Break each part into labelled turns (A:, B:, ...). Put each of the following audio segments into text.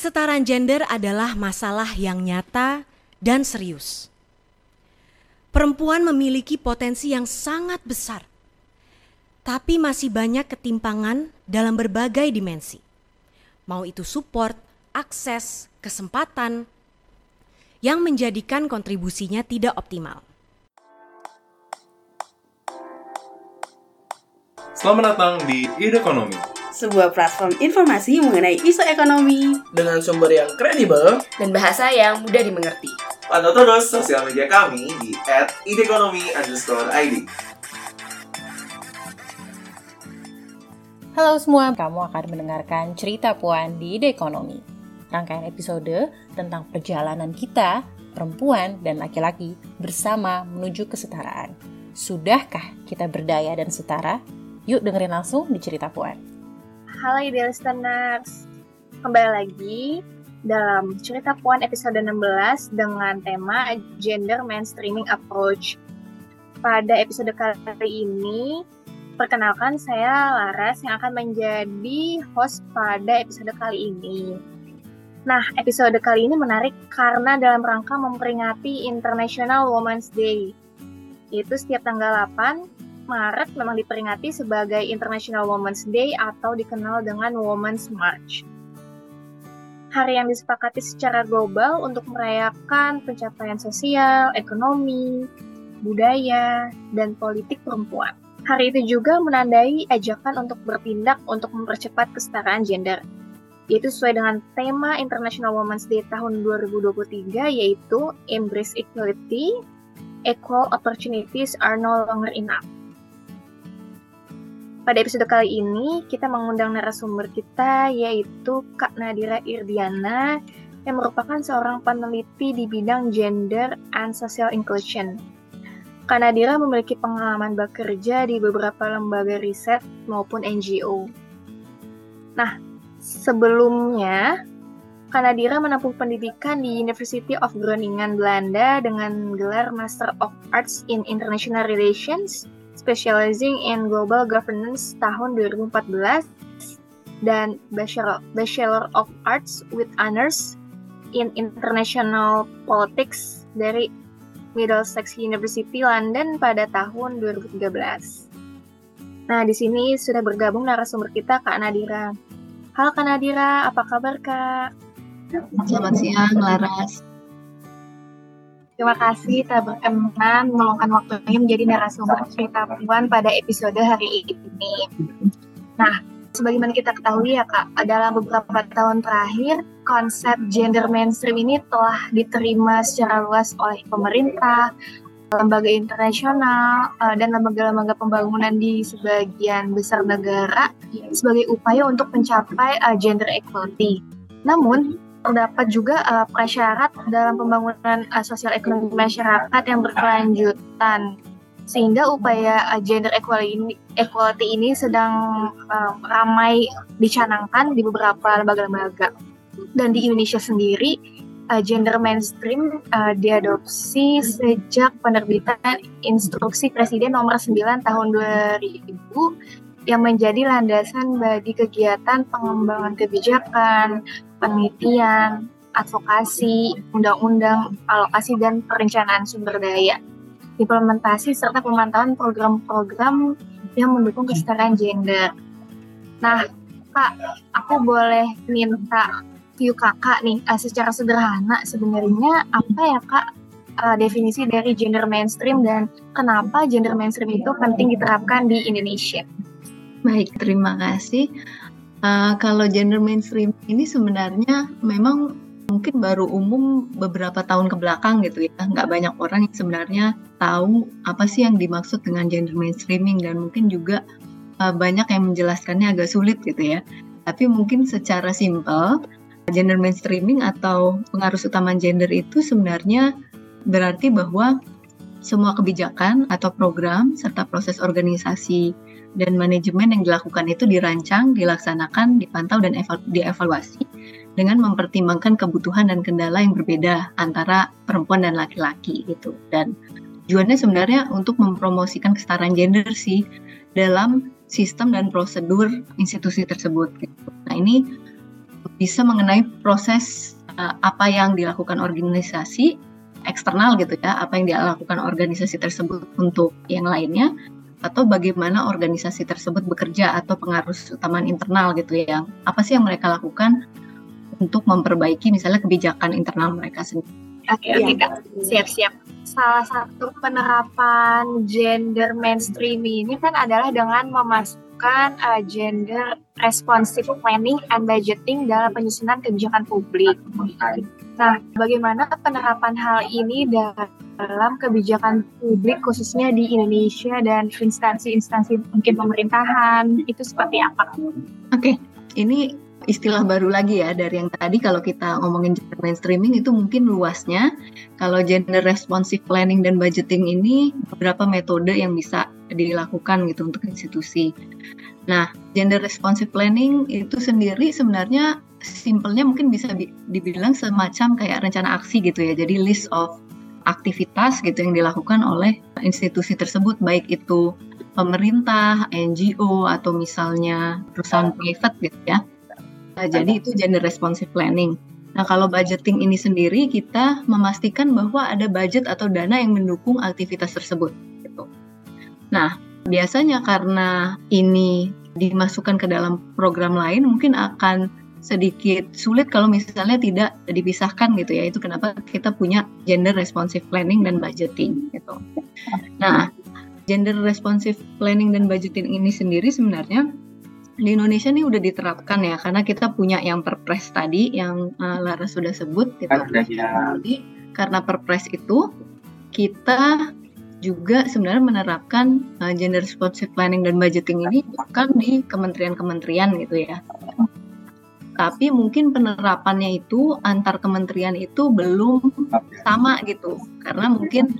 A: Kesetaraan gender adalah masalah yang nyata dan serius. Perempuan memiliki potensi yang sangat besar, tapi masih banyak ketimpangan dalam berbagai dimensi. Mau itu support, akses, kesempatan, yang menjadikan kontribusinya tidak optimal.
B: Selamat datang di Ide Ekonomi,
C: sebuah platform informasi mengenai isu ekonomi
D: dengan sumber yang kredibel
E: dan bahasa yang mudah dimengerti.
F: Pantau terus sosial media kami di @idekonomi_id.
G: Halo semua, kamu akan mendengarkan cerita Puan di Ide Ekonomi. Rangkaian episode tentang perjalanan kita, perempuan dan laki-laki bersama menuju kesetaraan. Sudahkah kita berdaya dan setara? Yuk dengerin langsung di cerita Puan.
H: Halo ideal listeners, kembali lagi dalam cerita Puan episode 16 dengan tema Gender Mainstreaming Approach. Pada episode kali ini, perkenalkan saya Laras yang akan menjadi host pada episode kali ini. Nah, episode kali ini menarik karena dalam rangka memperingati International Women's Day, yaitu setiap tanggal 8 Maret memang diperingati sebagai International Women's Day atau dikenal dengan Women's March. Hari yang disepakati secara global untuk merayakan pencapaian sosial, ekonomi, budaya, dan politik perempuan. Hari itu juga menandai ajakan untuk bertindak untuk mempercepat kesetaraan gender, yaitu sesuai dengan tema International Women's Day tahun 2023 yaitu Embrace Equality, Equal Opportunities are no longer enough. Pada episode kali ini, kita mengundang narasumber kita yaitu Kak Nadira Irdiana yang merupakan seorang peneliti di bidang gender and social inclusion. Kak Nadira memiliki pengalaman bekerja di beberapa lembaga riset maupun NGO. Nah, sebelumnya Kak Nadira menempuh pendidikan di University of Groningen, Belanda dengan gelar Master of Arts in International Relations specializing in global governance tahun 2014 dan Bachelor, Bachelor of Arts with honors in International Politics dari Middlesex University London pada tahun 2013. Nah, di sini sudah bergabung narasumber kita Kak Nadira. Halo Kak Nadira, apa kabar Kak?
I: Selamat siang, Laras.
H: Terima kasih telah berkenan meluangkan waktunya menjadi narasumber cerita Puan pada episode hari ini. Nah, sebagaimana kita ketahui ya Kak, dalam beberapa tahun terakhir, konsep gender mainstream ini telah diterima secara luas oleh pemerintah, lembaga internasional, eh, dan lembaga-lembaga pembangunan di sebagian besar negara sebagai upaya untuk mencapai eh, gender equality. Namun, terdapat juga uh, prasyarat dalam pembangunan uh, sosial ekonomi masyarakat yang berkelanjutan. Sehingga upaya uh, gender equality ini, sedang uh, ramai dicanangkan di beberapa lembaga-lembaga. Dan di Indonesia sendiri uh, gender mainstream uh, diadopsi sejak penerbitan instruksi Presiden nomor 9 tahun 2000 yang menjadi landasan bagi kegiatan pengembangan kebijakan, penelitian, advokasi, undang-undang, alokasi, dan perencanaan sumber daya, implementasi, serta pemantauan program-program yang mendukung kesetaraan gender. Nah, Kak, aku boleh minta view kakak nih, uh, secara sederhana sebenarnya apa ya Kak uh, definisi dari gender mainstream dan kenapa gender mainstream itu penting diterapkan di Indonesia?
I: Baik, terima kasih. Uh, kalau gender mainstream ini sebenarnya memang mungkin baru umum beberapa tahun ke belakang gitu ya. Nggak banyak orang yang sebenarnya tahu apa sih yang dimaksud dengan gender mainstreaming dan mungkin juga uh, banyak yang menjelaskannya agak sulit gitu ya. Tapi mungkin secara simpel, gender mainstreaming atau pengaruh utama gender itu sebenarnya berarti bahwa semua kebijakan atau program serta proses organisasi dan manajemen yang dilakukan itu dirancang, dilaksanakan, dipantau dan dievaluasi dengan mempertimbangkan kebutuhan dan kendala yang berbeda antara perempuan dan laki-laki gitu. Dan tujuannya sebenarnya untuk mempromosikan kesetaraan gender sih dalam sistem dan prosedur institusi tersebut. Gitu. Nah ini bisa mengenai proses uh, apa yang dilakukan organisasi eksternal gitu ya, apa yang dilakukan organisasi tersebut untuk yang lainnya, atau bagaimana organisasi tersebut bekerja atau pengaruh utama internal gitu ya. Apa sih yang mereka lakukan untuk memperbaiki misalnya kebijakan internal mereka sendiri.
H: Oke, oke Kak. Siap-siap. Salah satu penerapan gender mainstream ini kan adalah dengan memasukkan uh, gender responsive planning and budgeting dalam penyusunan kebijakan publik. Nah, bagaimana penerapan hal ini dalam kebijakan publik khususnya di Indonesia dan instansi-instansi mungkin pemerintahan itu seperti apa?
I: Oke, ini istilah baru lagi ya dari yang tadi kalau kita ngomongin gender mainstreaming itu mungkin luasnya kalau gender responsive planning dan budgeting ini beberapa metode yang bisa dilakukan gitu untuk institusi. Nah, gender responsive planning itu sendiri sebenarnya simpelnya mungkin bisa dibilang semacam kayak rencana aksi gitu ya. Jadi list of aktivitas gitu yang dilakukan oleh institusi tersebut baik itu pemerintah, NGO atau misalnya perusahaan private gitu ya. Nah, jadi itu gender responsive planning. Nah, kalau budgeting ini sendiri kita memastikan bahwa ada budget atau dana yang mendukung aktivitas tersebut. Gitu. Nah, biasanya karena ini dimasukkan ke dalam program lain, mungkin akan sedikit sulit kalau misalnya tidak dipisahkan gitu ya. Itu kenapa kita punya gender responsive planning dan budgeting gitu. Nah, gender responsive planning dan budgeting ini sendiri sebenarnya di Indonesia nih udah diterapkan ya karena kita punya yang perpres tadi yang uh, Lara sudah sebut gitu. Jadi karena perpres itu kita juga sebenarnya menerapkan uh, gender responsive planning dan budgeting ini bukan di kementerian-kementerian gitu ya. Tapi mungkin penerapannya itu antar kementerian itu belum sama gitu. Karena mungkin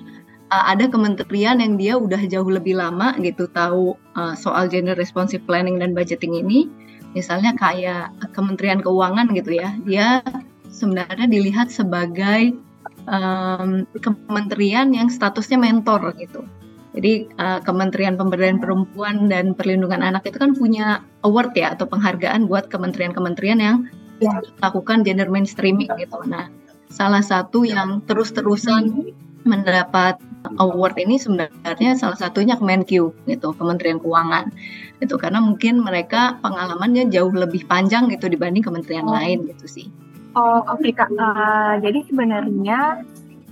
I: uh, ada kementerian yang dia udah jauh lebih lama gitu tahu uh, soal gender responsive planning dan budgeting ini. Misalnya kayak Kementerian Keuangan gitu ya, dia sebenarnya dilihat sebagai um, kementerian yang statusnya mentor gitu. Jadi uh, Kementerian Pemberdayaan Perempuan dan Perlindungan Anak itu kan punya award ya atau penghargaan buat kementerian-kementerian yang ya. melakukan gender mainstreaming gitu. Nah, salah satu yang terus-terusan mendapat award ini sebenarnya salah satunya Kemenkyu gitu Kementerian Keuangan itu karena mungkin mereka pengalamannya jauh lebih panjang gitu dibanding kementerian oh. lain gitu sih.
H: Oh oke okay, kak. Uh, jadi sebenarnya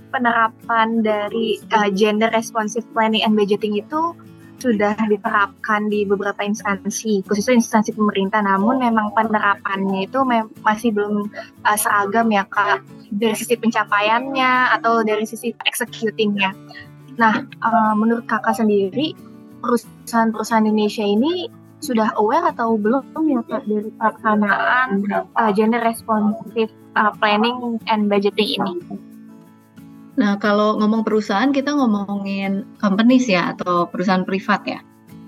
H: penerapan dari uh, gender responsive planning and budgeting itu sudah diterapkan di beberapa instansi, khususnya instansi pemerintah. Namun memang penerapannya itu masih belum uh, seragam ya kak dari sisi pencapaiannya atau dari sisi executingnya. Nah, uh, menurut kakak sendiri perusahaan-perusahaan Indonesia ini sudah aware atau belum ya kak dari pelaksanaan uh, gender responsive uh, planning and budgeting ini?
I: Nah, kalau ngomong perusahaan kita ngomongin companies ya atau perusahaan privat ya.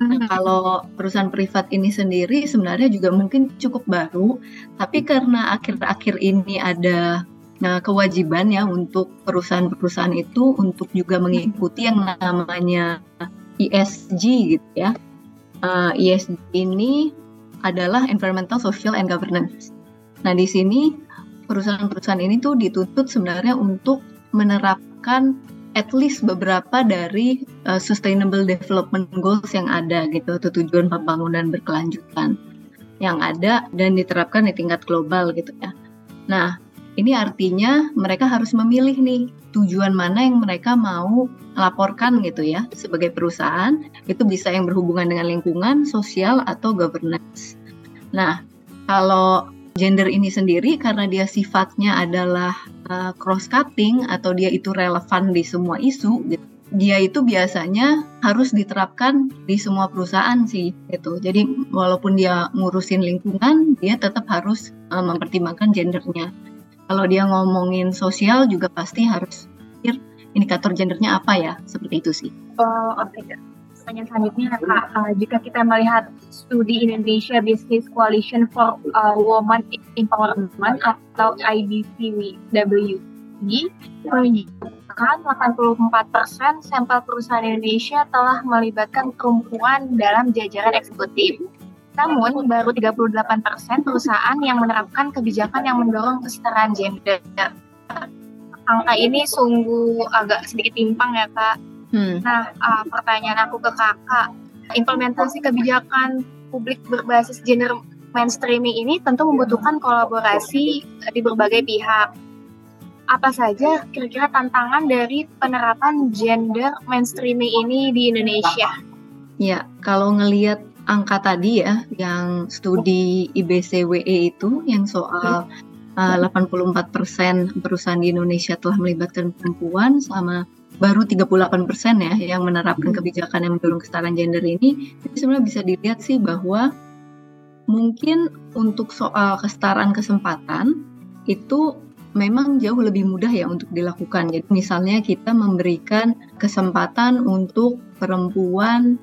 I: Nah, mm-hmm. kalau perusahaan privat ini sendiri sebenarnya juga mungkin cukup baru, tapi karena akhir-akhir ini ada nah, kewajiban ya untuk perusahaan-perusahaan itu untuk juga mengikuti yang namanya ESG gitu ya. Uh, eh, ESG ini adalah Environmental, Social, and Governance. Nah, di sini perusahaan-perusahaan ini tuh dituntut sebenarnya untuk menerapkan at least beberapa dari uh, sustainable development goals yang ada gitu atau tujuan pembangunan berkelanjutan yang ada dan diterapkan di tingkat global gitu ya. Nah, ini artinya mereka harus memilih nih tujuan mana yang mereka mau laporkan gitu ya sebagai perusahaan. Itu bisa yang berhubungan dengan lingkungan, sosial atau governance. Nah, kalau gender ini sendiri karena dia sifatnya adalah uh, cross cutting atau dia itu relevan di semua isu gitu. dia itu biasanya harus diterapkan di semua perusahaan sih gitu. Jadi walaupun dia ngurusin lingkungan dia tetap harus uh, mempertimbangkan gendernya. Kalau dia ngomongin sosial juga pasti harus pikir indikator gendernya apa ya? Seperti itu sih.
H: Oh oke okay pertanyaan selanjutnya Kak, uh, jika kita melihat studi Indonesia Business Coalition for uh, Women Empowerment atau IBCW menunjukkan 84% sampel perusahaan Indonesia telah melibatkan perempuan dalam jajaran eksekutif. Namun, baru 38% perusahaan yang menerapkan kebijakan yang mendorong kesetaraan gender. Angka ini sungguh agak sedikit timpang ya, Kak.
I: Hmm.
H: Nah, uh, pertanyaan aku ke Kakak, implementasi kebijakan publik berbasis gender mainstreaming ini tentu membutuhkan kolaborasi di berbagai pihak. Apa saja kira-kira tantangan dari penerapan gender mainstreaming ini di Indonesia?
I: Ya, kalau ngelihat angka tadi ya, yang studi IBCWE itu, yang soal uh, 84% perusahaan di Indonesia telah melibatkan perempuan selama baru 38 persen ya yang menerapkan kebijakan yang mendorong kesetaraan gender ini, itu sebenarnya bisa dilihat sih bahwa mungkin untuk soal kesetaraan kesempatan itu memang jauh lebih mudah ya untuk dilakukan. Jadi misalnya kita memberikan kesempatan untuk perempuan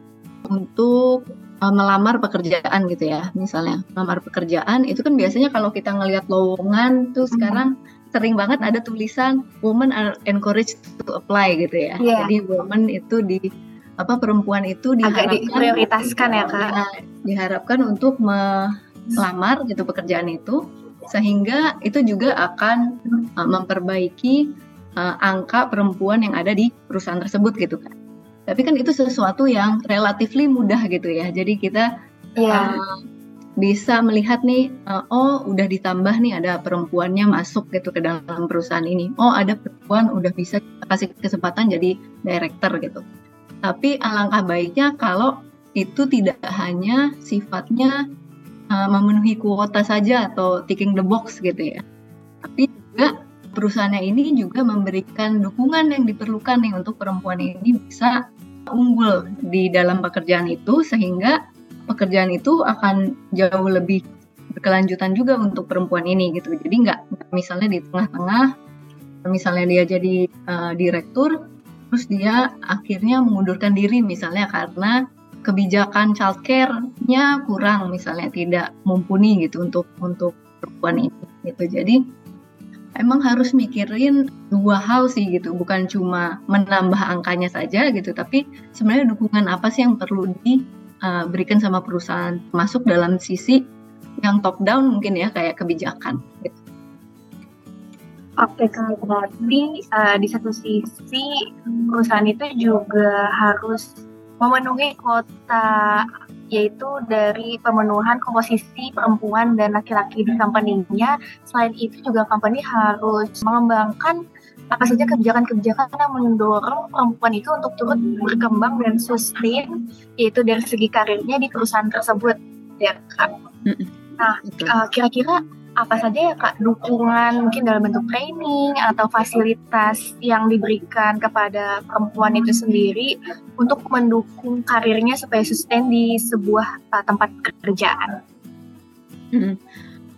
I: untuk uh, melamar pekerjaan gitu ya. Misalnya melamar pekerjaan itu kan biasanya kalau kita ngelihat lowongan tuh sekarang sering banget ada tulisan women are encouraged to apply gitu ya.
H: Yeah.
I: Jadi women itu di apa perempuan itu
H: Agak
I: diharapkan
H: diprioritaskan ya, Kak.
I: Nah, diharapkan untuk melamar gitu pekerjaan itu sehingga itu juga akan uh, memperbaiki uh, angka perempuan yang ada di perusahaan tersebut gitu kan. Tapi kan itu sesuatu yang relatifly mudah gitu ya. Jadi kita
H: Iya.
I: uh, bisa melihat nih, uh, oh udah ditambah nih ada perempuannya masuk gitu ke dalam perusahaan ini. Oh ada perempuan udah bisa kasih kesempatan jadi director gitu. Tapi alangkah baiknya kalau itu tidak hanya sifatnya uh, memenuhi kuota saja atau ticking the box gitu ya. Tapi juga perusahaannya ini juga memberikan dukungan yang diperlukan nih untuk perempuan ini bisa unggul di dalam pekerjaan itu sehingga pekerjaan itu akan jauh lebih berkelanjutan juga untuk perempuan ini gitu. Jadi nggak misalnya di tengah-tengah, misalnya dia jadi uh, direktur, terus dia akhirnya mengundurkan diri misalnya karena kebijakan childcare-nya kurang misalnya tidak mumpuni gitu untuk untuk perempuan ini gitu. Jadi emang harus mikirin dua hal sih gitu, bukan cuma menambah angkanya saja gitu, tapi sebenarnya dukungan apa sih yang perlu diberikan sama perusahaan, masuk dalam sisi yang top down mungkin ya kayak kebijakan. Gitu.
H: Oke, kalau berarti uh, di satu sisi perusahaan itu juga harus memenuhi kuota yaitu dari pemenuhan komposisi perempuan dan laki-laki di company-nya. Selain itu juga company harus mengembangkan apa saja kebijakan-kebijakan yang mendorong perempuan itu untuk turut berkembang dan sustain yaitu dari segi karirnya di perusahaan tersebut ya kak. Nah uh, kira-kira apa saja ya kak dukungan mungkin dalam bentuk training atau fasilitas yang diberikan kepada perempuan itu sendiri untuk mendukung karirnya supaya sustain di sebuah uh, tempat kerjaan.
I: Hmm.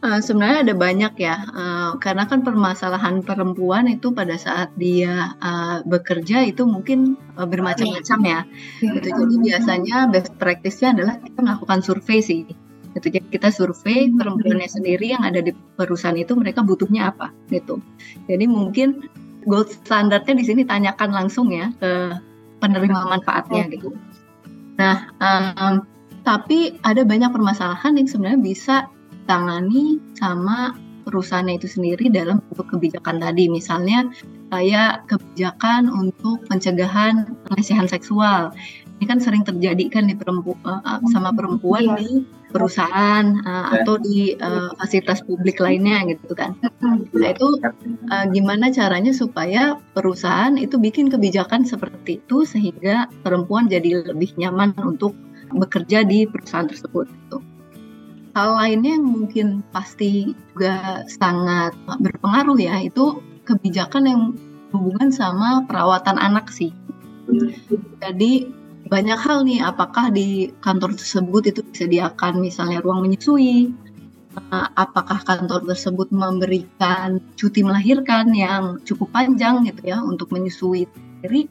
I: Uh, sebenarnya ada banyak ya, uh, karena kan permasalahan perempuan itu pada saat dia uh, bekerja itu mungkin uh, bermacam-macam ya. Gitu. Jadi biasanya best practice-nya adalah kita melakukan survei sih. Gitu. Jadi kita survei perempuannya sendiri yang ada di perusahaan itu mereka butuhnya apa gitu. Jadi mungkin gold standarnya di sini tanyakan langsung ya ke penerima manfaatnya gitu. Nah, um, tapi ada banyak permasalahan yang sebenarnya bisa ditangani sama perusahaannya itu sendiri dalam bentuk kebijakan tadi. Misalnya kayak kebijakan untuk pencegahan pelecehan seksual. Ini kan sering terjadi kan di perempu uh, sama perempuan
H: Iya.
I: di perusahaan uh, atau di uh, fasilitas publik lainnya gitu kan. Nah itu uh, gimana caranya supaya perusahaan itu bikin kebijakan seperti itu sehingga perempuan jadi lebih nyaman untuk bekerja di perusahaan tersebut. Gitu. Hal lainnya yang mungkin pasti juga sangat berpengaruh ya itu kebijakan yang hubungan sama perawatan anak sih. Jadi banyak hal nih apakah di kantor tersebut itu disediakan misalnya ruang menyusui, uh, apakah kantor tersebut memberikan cuti melahirkan yang cukup panjang gitu ya untuk menyusui sendiri.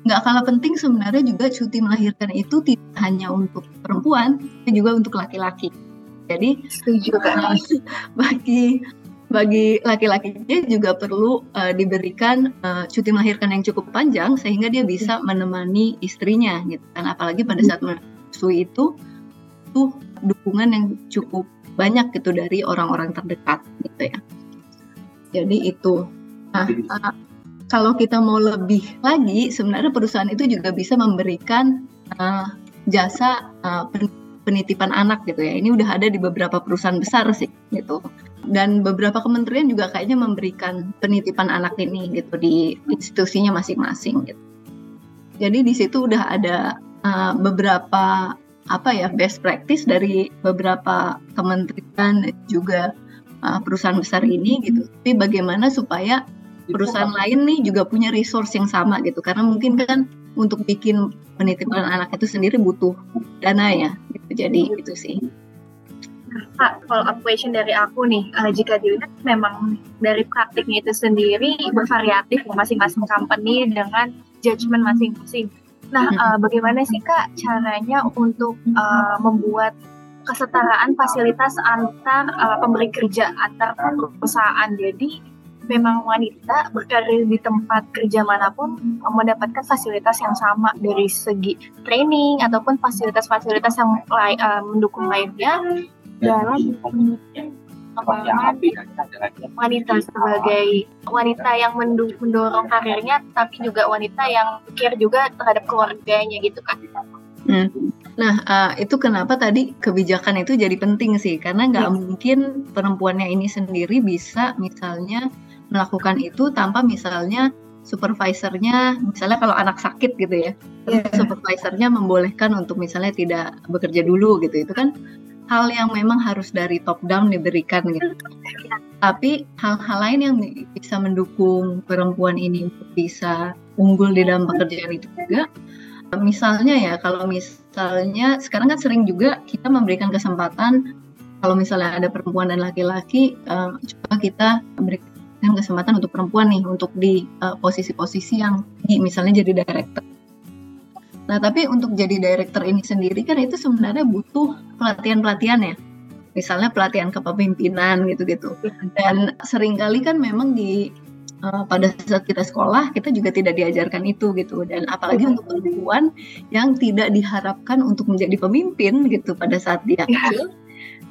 I: Nggak kalah penting sebenarnya juga cuti melahirkan itu tidak hanya untuk perempuan, tapi juga untuk laki-laki. Jadi
H: Setuju
I: uh, bagi bagi laki-lakinya juga perlu uh, diberikan uh, cuti melahirkan yang cukup panjang sehingga dia bisa menemani istrinya gitu kan apalagi pada saat menyusui itu tuh dukungan yang cukup banyak gitu dari orang-orang terdekat gitu ya. Jadi itu. Nah, uh, kalau kita mau lebih lagi, sebenarnya perusahaan itu juga bisa memberikan uh, jasa uh, penitipan anak gitu ya. Ini udah ada di beberapa perusahaan besar sih gitu. Dan beberapa kementerian juga kayaknya memberikan penitipan anak ini gitu di institusinya masing-masing gitu. Jadi di situ udah ada uh, beberapa apa ya best practice dari beberapa kementerian juga uh, perusahaan besar ini gitu. Tapi bagaimana supaya perusahaan lain nih juga punya resource yang sama gitu karena mungkin kan untuk bikin penitipan anak itu sendiri butuh dana ya gitu. jadi itu sih
H: Kak, follow up question dari aku nih, uh, jika dilihat memang dari praktiknya itu sendiri bervariatif ya masing-masing company dengan judgement masing-masing. Nah, uh, bagaimana sih Kak caranya untuk uh, membuat kesetaraan fasilitas antar uh, pemberi kerja antar perusahaan? Jadi memang wanita berkarir di tempat kerja mana pun mendapatkan fasilitas yang sama dari segi training ataupun fasilitas-fasilitas yang lain, uh, mendukung lainnya dalam wanita sebagai wanita yang mendorong karirnya tapi juga wanita yang pikir juga terhadap keluarganya gitu kan.
I: Hmm. Nah, uh, itu kenapa tadi kebijakan itu jadi penting sih, karena nggak hmm. mungkin perempuannya ini sendiri bisa misalnya melakukan itu tanpa misalnya supervisornya misalnya kalau anak sakit gitu ya yeah. supervisornya membolehkan untuk misalnya tidak bekerja dulu gitu itu kan hal yang memang harus dari top down diberikan gitu tapi hal-hal lain yang bisa mendukung perempuan ini untuk bisa unggul di dalam pekerjaan itu juga misalnya ya kalau misalnya sekarang kan sering juga kita memberikan kesempatan kalau misalnya ada perempuan dan laki-laki uh, coba kita berikan memberikan kesempatan untuk perempuan nih untuk di eh, posisi-posisi uh, yang di misalnya jadi director. Nah, tapi untuk jadi director ini sendiri kan itu sebenarnya butuh pelatihan-pelatihan ya. Misalnya pelatihan kepemimpinan gitu-gitu. Dan sering kali kan memang di uh, pada saat kita sekolah kita juga tidak diajarkan itu gitu dan apalagi untuk perempuan yang tidak diharapkan untuk menjadi pemimpin gitu pada saat dia iya. kecil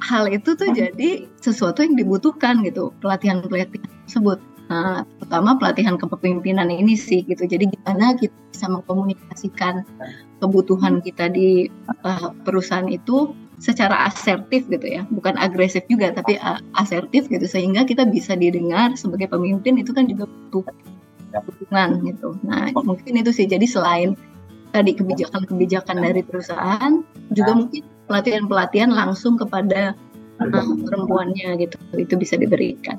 I: hal itu tuh jadi sesuatu yang dibutuhkan gitu pelatihan-pelatihan tersebut. Nah, terutama pelatihan kepemimpinan ini sih gitu. Jadi gimana kita bisa mengkomunikasikan kebutuhan kita di uh, perusahaan itu secara asertif gitu ya, bukan agresif juga tapi uh, asertif gitu sehingga kita bisa didengar sebagai pemimpin itu kan juga butuh dukungan gitu. Nah, mungkin itu sih jadi selain tadi kebijakan-kebijakan dari perusahaan juga mungkin pelatihan-pelatihan langsung kepada uh, perempuannya gitu itu bisa diberikan.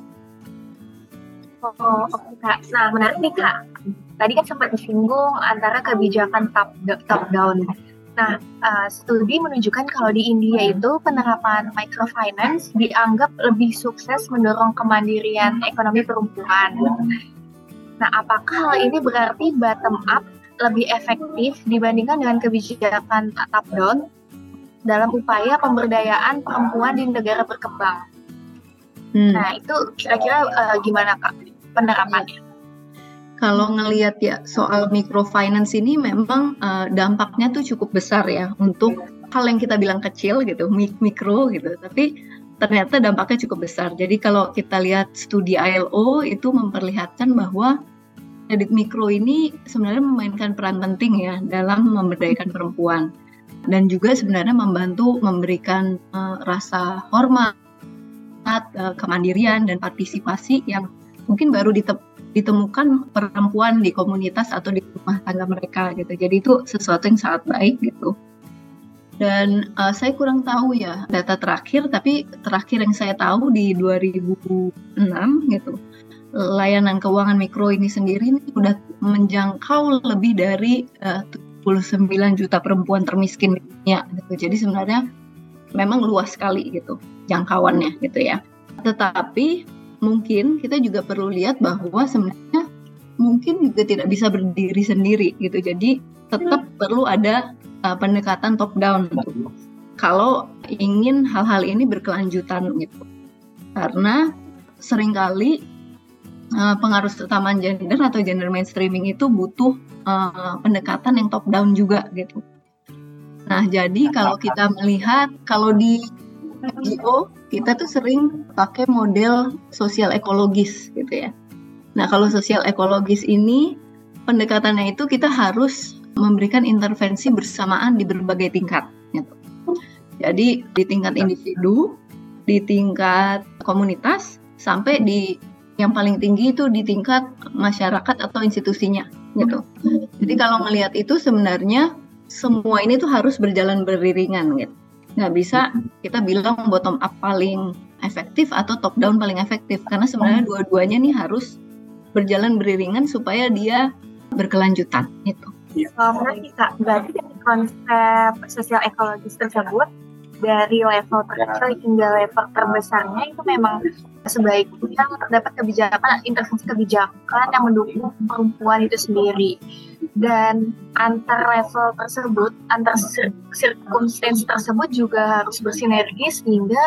H: Oh, oke kak. Nah menarik nih kak. Tadi kan sempat disinggung antara kebijakan top top down. Nah, uh, studi menunjukkan kalau di India itu penerapan microfinance dianggap lebih sukses mendorong kemandirian ekonomi perempuan. Nah, apakah hal ini berarti bottom up lebih efektif dibandingkan dengan kebijakan top down dalam upaya pemberdayaan perempuan di negara berkembang. Hmm. Nah, itu kira-kira uh, gimana Kak penerapannya?
I: Kalau ngelihat ya soal microfinance ini memang uh, dampaknya tuh cukup besar ya untuk hal yang kita bilang kecil gitu, mikro gitu, tapi ternyata dampaknya cukup besar. Jadi kalau kita lihat studi ILO itu memperlihatkan bahwa kredit mikro ini sebenarnya memainkan peran penting ya dalam memberdayakan perempuan dan juga sebenarnya membantu memberikan uh, rasa hormat, uh, kemandirian dan partisipasi yang mungkin baru ditemukan perempuan di komunitas atau di rumah tangga mereka gitu. Jadi itu sesuatu yang sangat baik gitu. Dan uh, saya kurang tahu ya data terakhir, tapi terakhir yang saya tahu di 2006 gitu, layanan keuangan mikro ini sendiri ini sudah menjangkau lebih dari uh, 29 juta perempuan termiskin di gitu. Jadi sebenarnya memang luas sekali gitu jangkauannya gitu ya. Tetapi mungkin kita juga perlu lihat bahwa sebenarnya mungkin juga tidak bisa berdiri sendiri gitu. Jadi tetap perlu ada uh, pendekatan top down gitu. Kalau ingin hal-hal ini berkelanjutan gitu. Karena sering kali uh, pengaruh utama gender atau gender mainstreaming itu butuh uh, pendekatan yang top down juga gitu. Nah, jadi kalau kita melihat kalau di NGO kita tuh sering pakai model sosial ekologis gitu ya. Nah, kalau sosial ekologis ini pendekatannya itu kita harus memberikan intervensi bersamaan di berbagai tingkat gitu. Jadi di tingkat individu, di tingkat komunitas sampai di yang paling tinggi itu di tingkat masyarakat atau institusinya gitu. Jadi kalau melihat itu sebenarnya semua ini tuh harus berjalan beriringan gitu. Nggak bisa kita bilang bottom up paling efektif atau top down paling efektif karena sebenarnya dua-duanya nih harus berjalan beriringan supaya dia berkelanjutan gitu.
H: Oh, menarik kak. Berarti dari konsep sosial ekologis tersebut dari level terkecil hingga level terbesarnya itu memang sebaiknya terdapat kebijakan intervensi kebijakan yang mendukung perempuan itu sendiri dan antar level tersebut antar circumstance tersebut juga harus bersinergi sehingga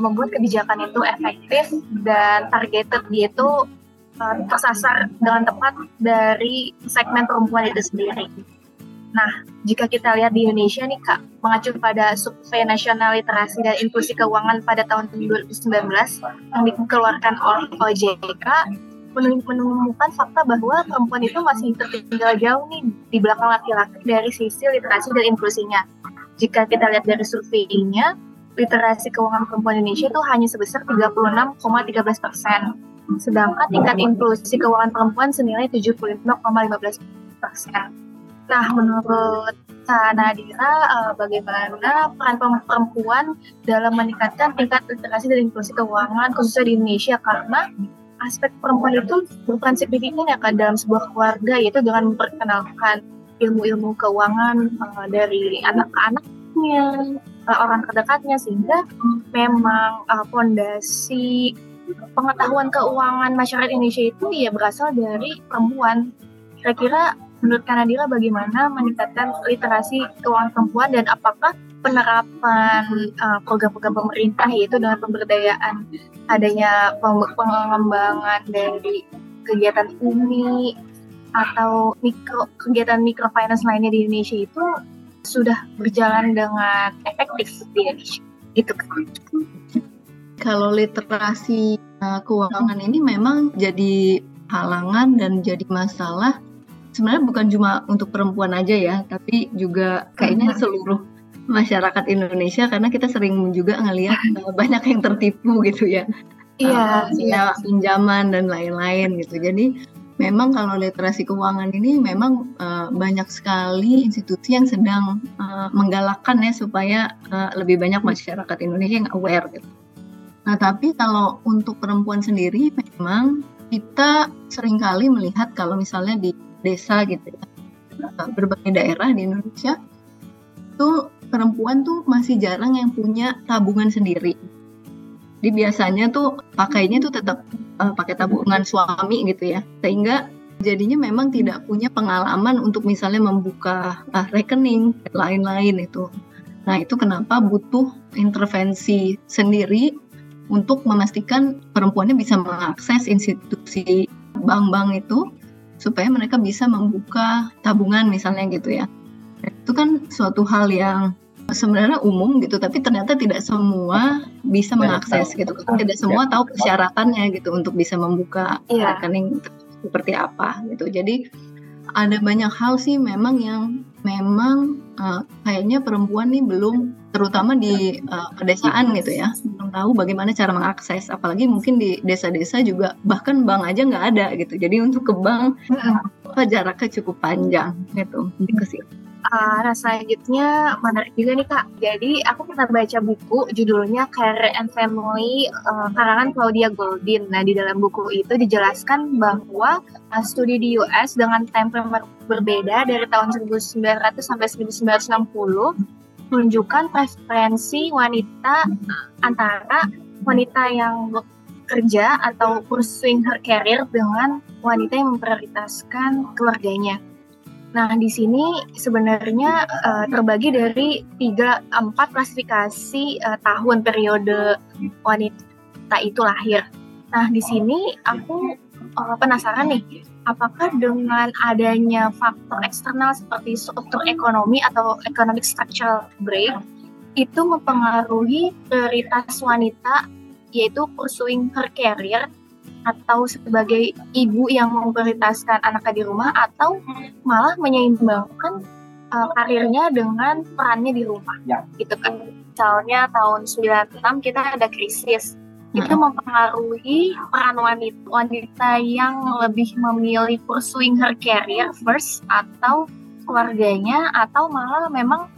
H: membuat kebijakan itu efektif dan targeted itu uh, tersasar dengan tepat dari segmen perempuan itu sendiri. Nah, jika kita lihat di Indonesia nih Kak, mengacu pada Survei Nasional Literasi dan Inklusi Keuangan pada tahun 2019 yang dikeluarkan oleh OJK, menemukan fakta bahwa perempuan itu masih tertinggal jauh nih di belakang laki-laki dari sisi literasi dan inklusinya. Jika kita lihat dari surveinya, literasi keuangan perempuan Indonesia itu hanya sebesar 36,13 persen. Sedangkan tingkat inklusi keuangan perempuan senilai 75,15 persen. Nah, menurut Kak Nadira, uh, bagaimana peran perempuan dalam meningkatkan tingkat literasi dan inklusi keuangan khususnya di Indonesia karena aspek perempuan itu bukan signifikan ya kan dalam sebuah keluarga yaitu dengan memperkenalkan ilmu-ilmu keuangan uh, dari anak ke anaknya, uh, orang terdekatnya sehingga memang fondasi pengetahuan keuangan masyarakat Indonesia itu ya berasal dari perempuan. Kira-kira menurut Kanadila bagaimana meningkatkan literasi keuangan perempuan dan apakah penerapan uh, program-program pemerintah yaitu dengan pemberdayaan adanya pengembangan dari kegiatan UMI atau mikro kegiatan microfinance lainnya di Indonesia itu sudah berjalan dengan efektif di Indonesia? Gitu.
I: Kalau literasi uh, keuangan ini memang jadi halangan dan jadi masalah sebenarnya bukan cuma untuk perempuan aja ya, tapi juga kayaknya seluruh masyarakat Indonesia karena kita sering juga ngelihat uh, banyak yang tertipu gitu ya.
H: Iya, uh,
I: iya. pinjaman dan lain-lain gitu. Jadi memang kalau literasi keuangan ini memang uh, banyak sekali institusi yang sedang uh, menggalakkan ya supaya uh, lebih banyak masyarakat Indonesia yang aware gitu. Nah, tapi kalau untuk perempuan sendiri memang kita sering kali melihat kalau misalnya di desa gitu ya berbagai daerah di Indonesia itu perempuan tuh masih jarang yang punya tabungan sendiri. Jadi biasanya tuh pakainya tuh tetap uh, pakai tabungan suami gitu ya. Sehingga jadinya memang tidak punya pengalaman untuk misalnya membuka uh, rekening lain-lain itu. Nah, itu kenapa butuh intervensi sendiri untuk memastikan perempuannya bisa mengakses institusi bank-bank itu supaya mereka bisa membuka tabungan misalnya gitu ya. Itu kan suatu hal yang sebenarnya umum gitu, tapi ternyata tidak semua bisa mengakses gitu. Tidak semua tahu persyaratannya gitu untuk bisa membuka yeah. rekening seperti apa gitu. Jadi ada banyak hal sih memang yang memang uh, kayaknya perempuan nih belum terutama di uh, pedesaan gitu ya. Belum tahu bagaimana cara mengakses apalagi mungkin di desa-desa juga bahkan bank aja nggak ada gitu. Jadi untuk ke bank apa jaraknya cukup panjang gitu. Ke situ
H: uh, nah selanjutnya menarik juga nih kak. Jadi aku pernah baca buku judulnya Career and Family uh, karangan Claudia Goldin. Nah di dalam buku itu dijelaskan bahwa uh, studi di US dengan time frame berbeda dari tahun 1900 sampai 1960 menunjukkan preferensi wanita antara wanita yang bekerja atau pursuing her career dengan wanita yang memprioritaskan keluarganya. Nah, di sini sebenarnya uh, terbagi dari tiga empat klasifikasi uh, tahun periode wanita itu lahir. Nah, di sini aku uh, penasaran nih, apakah dengan adanya faktor eksternal seperti struktur ekonomi atau economic structural break itu mempengaruhi prioritas wanita yaitu pursuing her career atau sebagai ibu yang memprioritaskan anaknya di rumah atau malah menyeimbangkan uh, karirnya dengan perannya di rumah? Ya. gitu kan misalnya tahun 96 kita ada krisis itu mempengaruhi peran wanita, wanita yang lebih memilih pursuing her career first atau keluarganya atau malah memang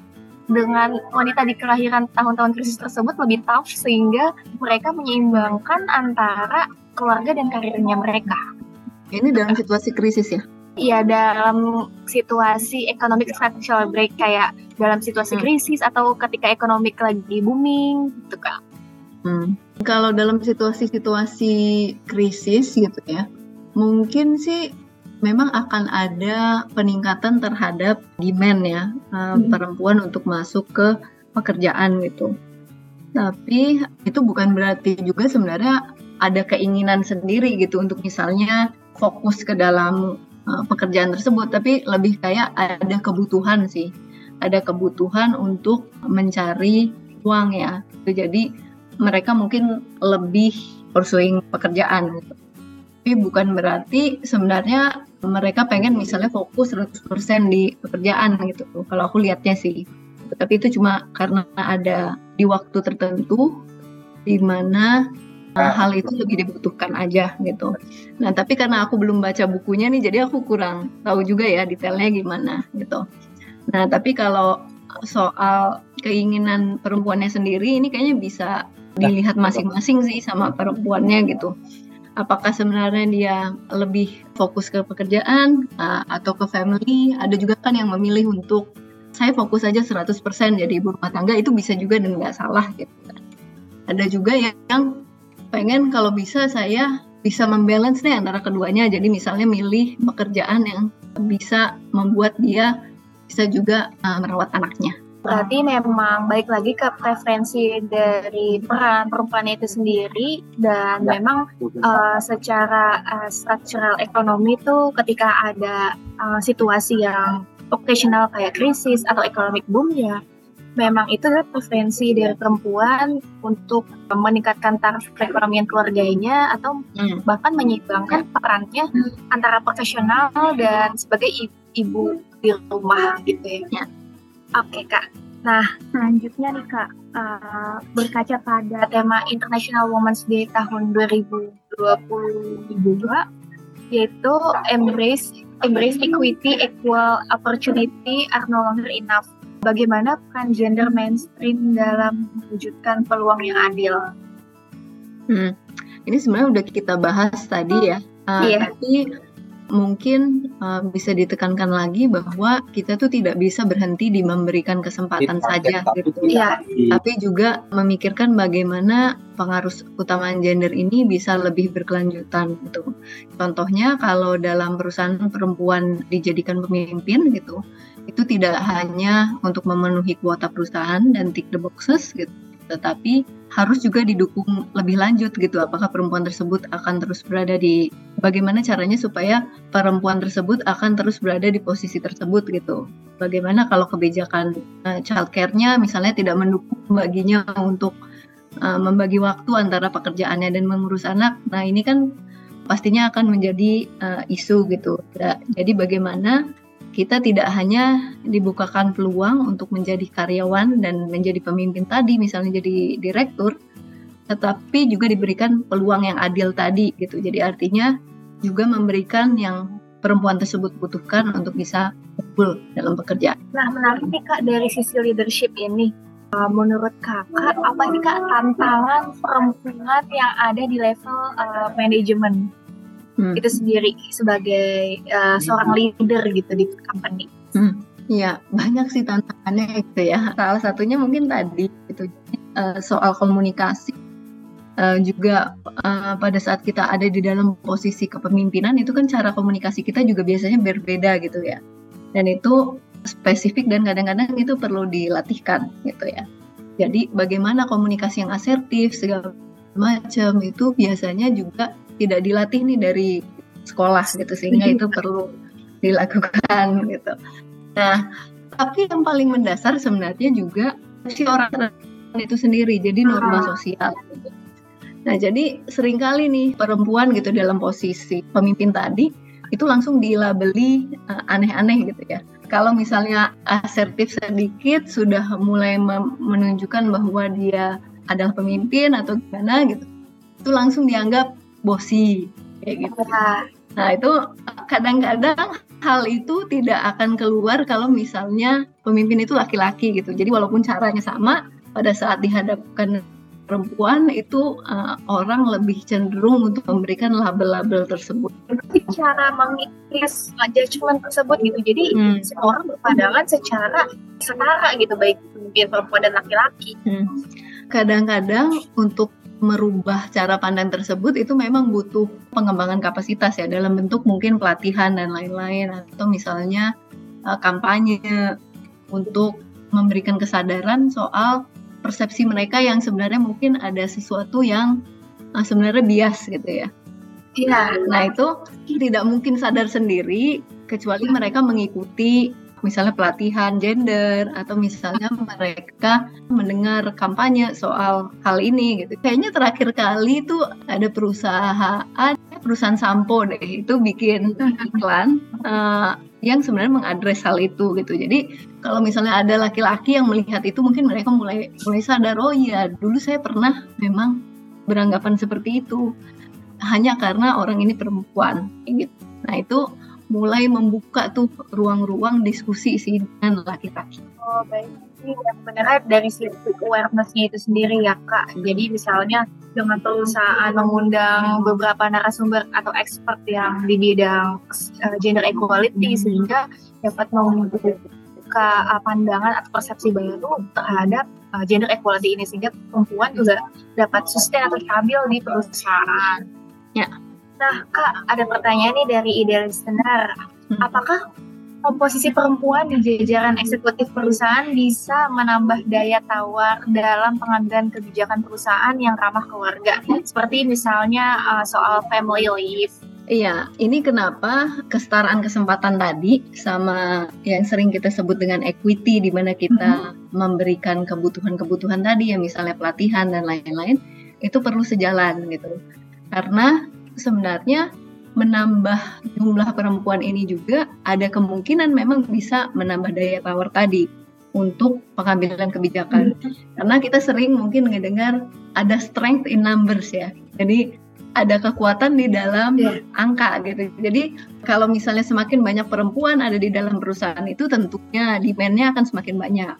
H: dengan wanita di kelahiran tahun-tahun krisis tersebut lebih tough sehingga mereka menyeimbangkan antara keluarga dan karirnya mereka.
I: Ini dalam situasi krisis ya?
H: Iya dalam situasi economic structural break kayak dalam situasi hmm. krisis atau ketika ekonomi lagi booming gitu kan.
I: Hmm. Kalau dalam situasi-situasi krisis gitu ya, mungkin sih memang akan ada peningkatan terhadap demand ya hmm. perempuan untuk masuk ke pekerjaan gitu. Tapi itu bukan berarti juga sebenarnya ada keinginan sendiri gitu untuk misalnya fokus ke dalam uh, pekerjaan tersebut, tapi lebih kayak ada kebutuhan sih, ada kebutuhan untuk mencari uang ya. Jadi mereka mungkin lebih pursuing pekerjaan gitu. Tapi bukan berarti sebenarnya mereka pengen misalnya fokus 100% di pekerjaan gitu. Kalau aku lihatnya sih. Tapi itu cuma karena ada di waktu tertentu di mana uh, hal itu lebih dibutuhkan aja gitu. Nah tapi karena aku belum baca bukunya nih, jadi aku kurang tahu juga ya detailnya gimana gitu. Nah tapi kalau soal keinginan perempuannya sendiri ini kayaknya bisa dilihat masing-masing sih sama perempuannya gitu. Apakah sebenarnya dia lebih fokus ke pekerjaan uh, atau ke family? Ada juga kan yang memilih untuk saya fokus aja 100% jadi ibu rumah tangga itu bisa juga dan nggak salah gitu. Ada juga yang pengen kalau bisa saya bisa membalance nih antara keduanya. Jadi misalnya milih pekerjaan yang bisa membuat dia bisa juga uh, merawat anaknya.
H: Berarti memang baik lagi ke preferensi dari peran perempuan itu sendiri dan ya, memang uh, secara uh, structural ekonomi itu ketika ada uh, situasi yang occasional kayak krisis atau economic boom ya memang itu adalah preferensi dari perempuan untuk meningkatkan taraf perekonomian keluarganya atau hmm. bahkan menyeimbangkan perannya hmm. antara profesional dan sebagai ibu di rumah gitu ya. Oke kak. Nah selanjutnya nih kak uh, berkaca pada tema International Women's Day tahun 2022 yaitu embrace embrace equity, equal opportunity are no longer enough bagaimana peran gender mainstream dalam mewujudkan peluang yang adil.
I: Hmm. Ini sebenarnya udah kita bahas tadi ya, uh, iya. tapi mungkin uh, bisa ditekankan lagi bahwa kita tuh tidak bisa berhenti di memberikan kesempatan kita, saja gitu ya. Tapi juga memikirkan bagaimana pengaruh utamaan gender ini bisa lebih berkelanjutan gitu. Contohnya kalau dalam perusahaan perempuan dijadikan pemimpin gitu, itu tidak hanya untuk memenuhi kuota perusahaan dan tick the boxes gitu, tetapi harus juga didukung lebih lanjut gitu. Apakah perempuan tersebut akan terus berada di bagaimana caranya supaya perempuan tersebut akan terus berada di posisi tersebut gitu. Bagaimana kalau kebijakan uh, childcare-nya misalnya tidak mendukung baginya untuk uh, membagi waktu antara pekerjaannya dan mengurus anak. Nah, ini kan pastinya akan menjadi uh, isu gitu. Jadi bagaimana kita tidak hanya dibukakan peluang untuk menjadi karyawan dan menjadi pemimpin tadi, misalnya jadi direktur, tetapi juga diberikan peluang yang adil tadi gitu. Jadi artinya juga memberikan yang perempuan tersebut butuhkan untuk bisa full dalam pekerjaan.
H: Nah, menarik nih Kak dari sisi leadership ini. Uh, menurut kakak, apa sih kak tantangan perempuan yang ada di level uh, manajemen? Hmm. itu sendiri sebagai uh, seorang leader gitu di company.
I: Hmm. Ya banyak sih tantangannya itu ya. Salah satunya mungkin tadi itu uh, soal komunikasi. Uh, juga uh, pada saat kita ada di dalam posisi kepemimpinan itu kan cara komunikasi kita juga biasanya berbeda gitu ya. Dan itu spesifik dan kadang-kadang itu perlu dilatihkan gitu ya. Jadi bagaimana komunikasi yang asertif segala macam itu biasanya juga tidak dilatih nih dari sekolah gitu sehingga itu perlu dilakukan gitu. Nah, tapi yang paling mendasar sebenarnya juga si orang itu sendiri, jadi norma sosial. Gitu. Nah, jadi sering kali nih perempuan gitu dalam posisi pemimpin tadi itu langsung dilabeli uh, aneh-aneh gitu ya. Kalau misalnya asertif sedikit sudah mulai menunjukkan bahwa dia adalah pemimpin atau gimana gitu, itu langsung dianggap bosi kayak gitu. Nah itu kadang-kadang hal itu tidak akan keluar kalau misalnya pemimpin itu laki-laki gitu. Jadi walaupun caranya sama, pada saat dihadapkan perempuan itu uh, orang lebih cenderung untuk memberikan label-label tersebut.
H: Cara mengikis judgment tersebut gitu. Jadi hmm. semua orang berpandangan secara setara gitu baik pemimpin perempuan dan laki-laki.
I: Hmm. Kadang-kadang untuk merubah cara pandang tersebut itu memang butuh pengembangan kapasitas ya dalam bentuk mungkin pelatihan dan lain-lain atau misalnya uh, kampanye untuk memberikan kesadaran soal persepsi mereka yang sebenarnya mungkin ada sesuatu yang uh, sebenarnya bias gitu ya.
H: Iya.
I: Nah itu tidak mungkin sadar sendiri kecuali mereka mengikuti misalnya pelatihan gender atau misalnya mereka mendengar kampanye soal hal ini gitu. Kayaknya terakhir kali itu ada perusahaan perusahaan sampo deh itu bikin iklan uh, yang sebenarnya mengadres hal itu gitu. Jadi kalau misalnya ada laki-laki yang melihat itu mungkin mereka mulai mulai sadar oh iya dulu saya pernah memang beranggapan seperti itu hanya karena orang ini perempuan gitu. Nah itu mulai membuka tuh ruang-ruang diskusi sih dengan laki-laki.
H: Oh baik, yang benar dari sisi awarenessnya itu sendiri ya kak. Jadi misalnya dengan perusahaan mengundang beberapa narasumber atau expert yang di bidang uh, gender equality sehingga dapat membuka uh, pandangan atau persepsi baru terhadap uh, gender equality ini sehingga perempuan juga dapat sustain atau stabil di perusahaan.
I: Ya.
H: Nah, Kak, ada pertanyaan nih dari ide listener. Hmm. Apakah komposisi perempuan di jajaran eksekutif perusahaan bisa menambah daya tawar dalam pengambilan kebijakan perusahaan yang ramah keluarga? Seperti misalnya uh, soal family leave.
I: Iya, ini kenapa kesetaraan kesempatan tadi sama yang sering kita sebut dengan equity di mana kita hmm. memberikan kebutuhan-kebutuhan tadi ya misalnya pelatihan dan lain-lain itu perlu sejalan gitu. Karena sebenarnya menambah jumlah perempuan ini juga ada kemungkinan memang bisa menambah daya tawar tadi untuk pengambilan kebijakan. Hmm. Karena kita sering mungkin mendengar ada strength in numbers ya. Jadi ada kekuatan di dalam yeah. angka gitu. Jadi kalau misalnya semakin banyak perempuan ada di dalam perusahaan itu tentunya demand-nya akan semakin banyak.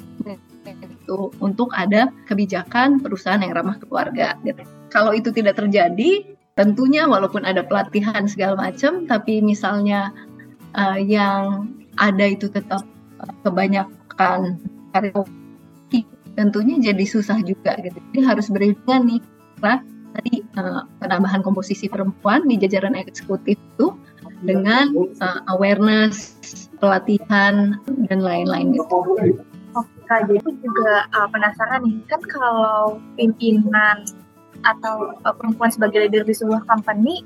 I: Itu untuk ada kebijakan perusahaan yang ramah keluarga gitu. Kalau itu tidak terjadi, tentunya walaupun ada pelatihan segala macam tapi misalnya uh, yang ada itu tetap uh, kebanyakan karyawan tentunya jadi susah juga gitu jadi harus beriringan nih karena tadi uh, penambahan komposisi perempuan di jajaran eksekutif itu dengan uh, awareness pelatihan dan lain-lain gitu.
H: Oke, jadi juga uh, penasaran nih kan kalau pimpinan atau uh, perempuan sebagai leader di sebuah company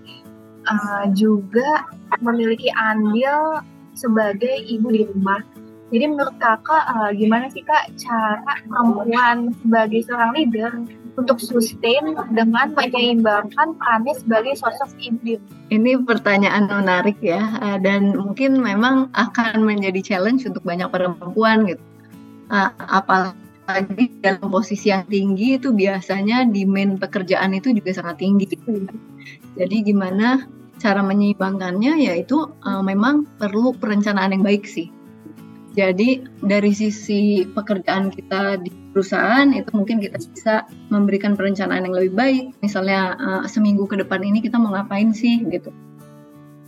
H: uh, juga memiliki andil sebagai ibu di rumah. Jadi menurut kakak uh, gimana sih kak cara perempuan sebagai seorang leader untuk sustain dengan menyeimbangkan perannya sebagai sosok ibu?
I: Ini pertanyaan menarik ya dan mungkin memang akan menjadi challenge untuk banyak perempuan gitu. Uh, apalagi lagi dalam posisi yang tinggi itu biasanya demand pekerjaan itu juga sangat tinggi. Jadi gimana cara menyeimbangkannya yaitu uh, memang perlu perencanaan yang baik sih. Jadi dari sisi pekerjaan kita di perusahaan itu mungkin kita bisa memberikan perencanaan yang lebih baik. Misalnya uh, seminggu ke depan ini kita mau ngapain sih gitu.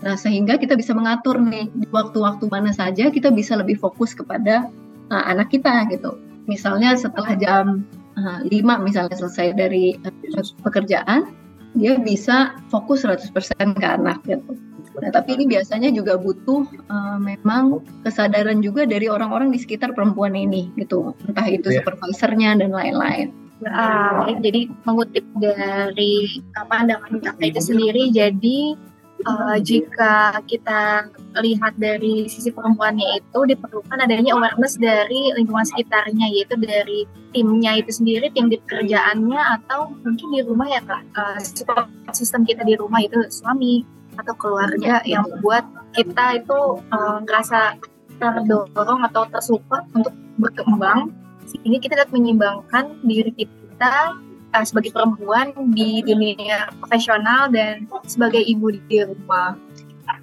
I: Nah sehingga kita bisa mengatur nih di waktu-waktu mana saja kita bisa lebih fokus kepada uh, anak kita gitu misalnya setelah jam uh, eh, 5 misalnya selesai dari uh, pekerjaan, dia bisa fokus 100% ke anak gitu. Nah, tapi ini biasanya juga butuh uh, memang kesadaran juga dari orang-orang di sekitar perempuan ini gitu. Entah itu yeah. supervisornya dan lain-lain.
H: Uh, jadi mengutip dari pandangan kakak itu sendiri, jadi uh, jika kita lihat dari sisi perempuannya itu diperlukan adanya awareness dari lingkungan sekitarnya yaitu dari timnya itu sendiri tim di pekerjaannya atau mungkin di rumah ya kak. Uh, sistem kita di rumah itu suami atau keluarga yang membuat kita itu uh, ngerasa terdorong atau tersupport untuk berkembang sehingga kita dapat menyimbangkan diri kita uh, sebagai perempuan di dunia profesional dan sebagai ibu di rumah.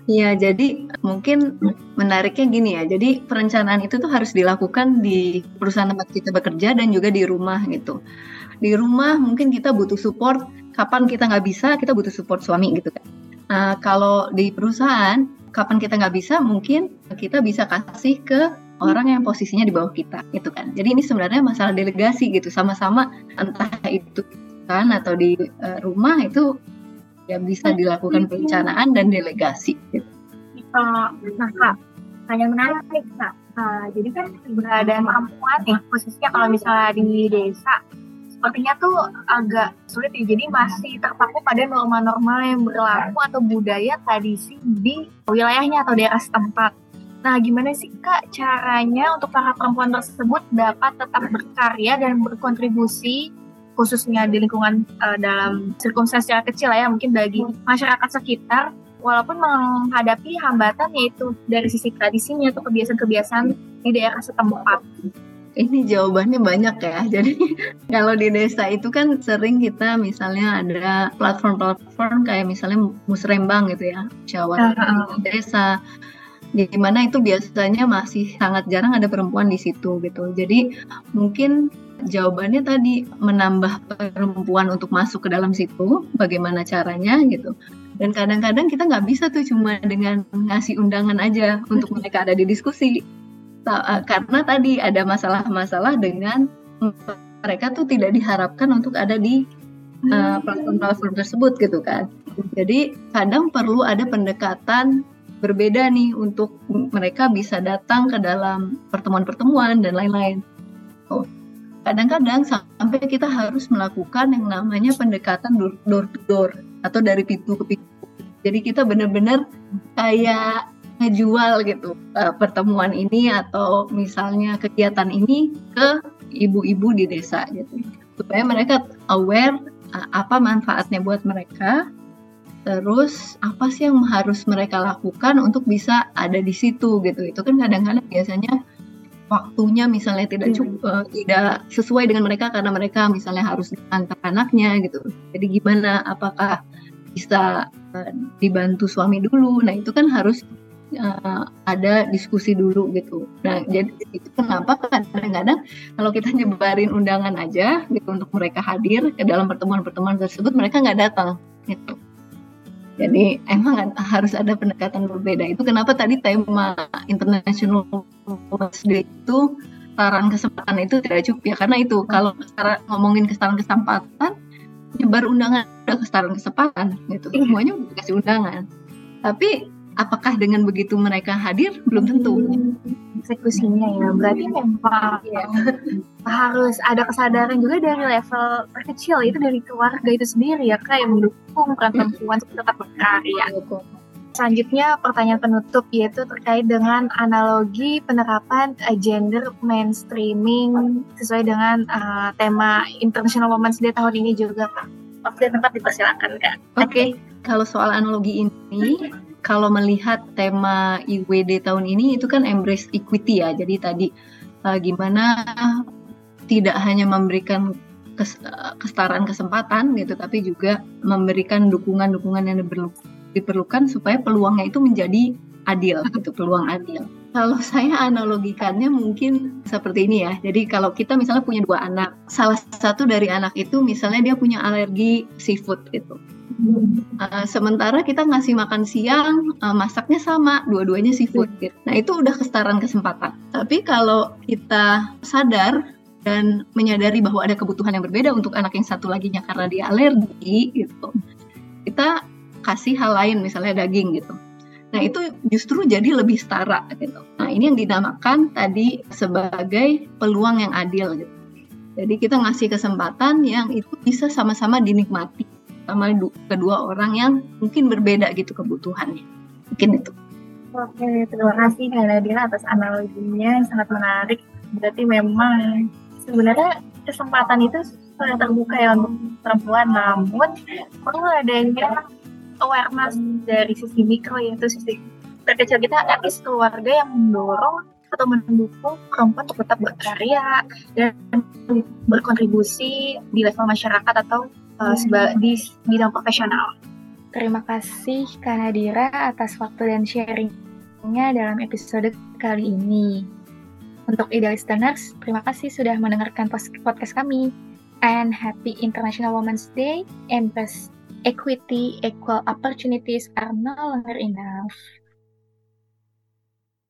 I: Iya, jadi mungkin menariknya gini ya. Jadi perencanaan itu tuh harus dilakukan di perusahaan tempat kita bekerja dan juga di rumah gitu. Di rumah mungkin kita butuh support. Kapan kita nggak bisa, kita butuh support suami gitu kan. Nah, kalau di perusahaan, kapan kita nggak bisa, mungkin kita bisa kasih ke orang yang posisinya di bawah kita gitu kan. Jadi ini sebenarnya masalah delegasi gitu sama-sama entah itu kan atau di uh, rumah itu ya bisa dilakukan perencanaan dan delegasi gitu.
H: Uh, nah kak, hanya menarik kak. Uh, jadi kan keberadaan perempuan nih khususnya kalau misalnya di desa sepertinya tuh agak sulit ya. Jadi masih terpaku pada norma-norma yang berlaku atau budaya tradisi di wilayahnya atau daerah setempat Nah, gimana sih Kak caranya untuk para perempuan tersebut dapat tetap berkarya dan berkontribusi khususnya di lingkungan uh, dalam circumstance yang kecil ya mungkin bagi masyarakat sekitar walaupun menghadapi hambatan yaitu dari sisi tradisinya atau kebiasaan-kebiasaan di daerah setempat.
I: Ini jawabannya banyak ya. Jadi kalau di desa itu kan sering kita misalnya ada platform-platform kayak misalnya musrembang gitu ya, musyawarah uh -huh. desa di mana itu biasanya masih sangat jarang ada perempuan di situ gitu. Jadi mungkin jawabannya tadi menambah perempuan untuk masuk ke dalam situ, bagaimana caranya gitu. Dan kadang-kadang kita nggak bisa tuh cuma dengan ngasih undangan aja untuk mereka ada di diskusi. Eh, karena tadi ada masalah-masalah dengan mereka tuh tidak diharapkan untuk ada di uh, platform-platform tersebut gitu kan. Jadi kadang perlu ada pendekatan berbeda nih untuk mereka bisa datang ke dalam pertemuan-pertemuan dan lain-lain. Oh, kadang-kadang sampai kita harus melakukan yang namanya pendekatan door to door atau dari pintu ke pintu. Jadi kita benar-benar kayak ngejual gitu uh, pertemuan ini atau misalnya kegiatan ini ke ibu-ibu di desa gitu supaya mereka aware uh, apa manfaatnya buat mereka terus apa sih yang harus mereka lakukan untuk bisa ada di situ gitu. Itu kan kadang-kadang biasanya waktunya misalnya tidak hmm. cukup uh, tidak sesuai dengan mereka karena mereka misalnya harus antar anaknya gitu. Jadi gimana? Apakah bisa uh, dibantu suami dulu? Nah itu kan harus uh, ada diskusi dulu gitu. Nah jadi itu kenapa kadang-kadang kalau kita nyebarin undangan aja gitu untuk mereka hadir ke dalam pertemuan-pertemuan tersebut mereka nggak datang gitu jadi emang harus ada pendekatan berbeda. Itu kenapa tadi tema International Women's Day itu saran kesempatan itu tidak cukup ya. Karena itu kalau secara ngomongin kesetaraan kesempatan nyebar undangan udah kesetaraan kesempatan gitu. Semuanya udah dikasih undangan. Tapi apakah dengan begitu mereka hadir? Belum tentu
H: eksekusinya ya berarti memang ya, harus ada kesadaran juga dari level terkecil itu dari keluarga itu sendiri ya kak yang mendukung peran perempuan tetap berkarya. Selanjutnya pertanyaan penutup yaitu terkait dengan analogi penerapan uh, gender mainstreaming sesuai dengan uh, tema International Women's Day tahun ini juga Waktu tempat dipersilakan kak.
I: Oke, okay. kalau soal analogi ini kalau melihat tema IWD tahun ini itu kan embrace equity ya. Jadi tadi uh, gimana tidak hanya memberikan kes, uh, kesetaraan kesempatan gitu, tapi juga memberikan dukungan-dukungan yang diperlukan supaya peluangnya itu menjadi adil gitu, peluang adil. Kalau saya analogikannya mungkin seperti ini ya. Jadi kalau kita misalnya punya dua anak, salah satu dari anak itu misalnya dia punya alergi seafood gitu Uh, sementara kita ngasih makan siang, uh, masaknya sama, dua-duanya seafood. Gitu. Nah itu udah kesetaraan kesempatan. Tapi kalau kita sadar dan menyadari bahwa ada kebutuhan yang berbeda untuk anak yang satu laginya karena dia alergi, gitu, kita kasih hal lain, misalnya daging gitu. Nah itu justru jadi lebih setara gitu. Nah ini yang dinamakan tadi sebagai peluang yang adil gitu. Jadi kita ngasih kesempatan yang itu bisa sama-sama dinikmati sama kedua orang yang mungkin berbeda gitu kebutuhannya. Mungkin itu.
H: Oke, terima kasih Kak Nadira atas analoginya yang sangat menarik. Berarti memang sebenarnya kesempatan itu sudah terbuka ya untuk perempuan, namun perlu adanya awareness dari sisi mikro yaitu sisi terkecil kita, at keluarga yang mendorong atau mendukung perempuan untuk tetap berkarya dan berkontribusi di level masyarakat atau uh, di bidang profesional. Terima kasih Kak Nadira atas waktu dan sharingnya dalam episode kali ini. Untuk ide listeners, terima kasih sudah mendengarkan podcast kami. And happy International Women's Day. Embrace equity, equal opportunities are no longer enough.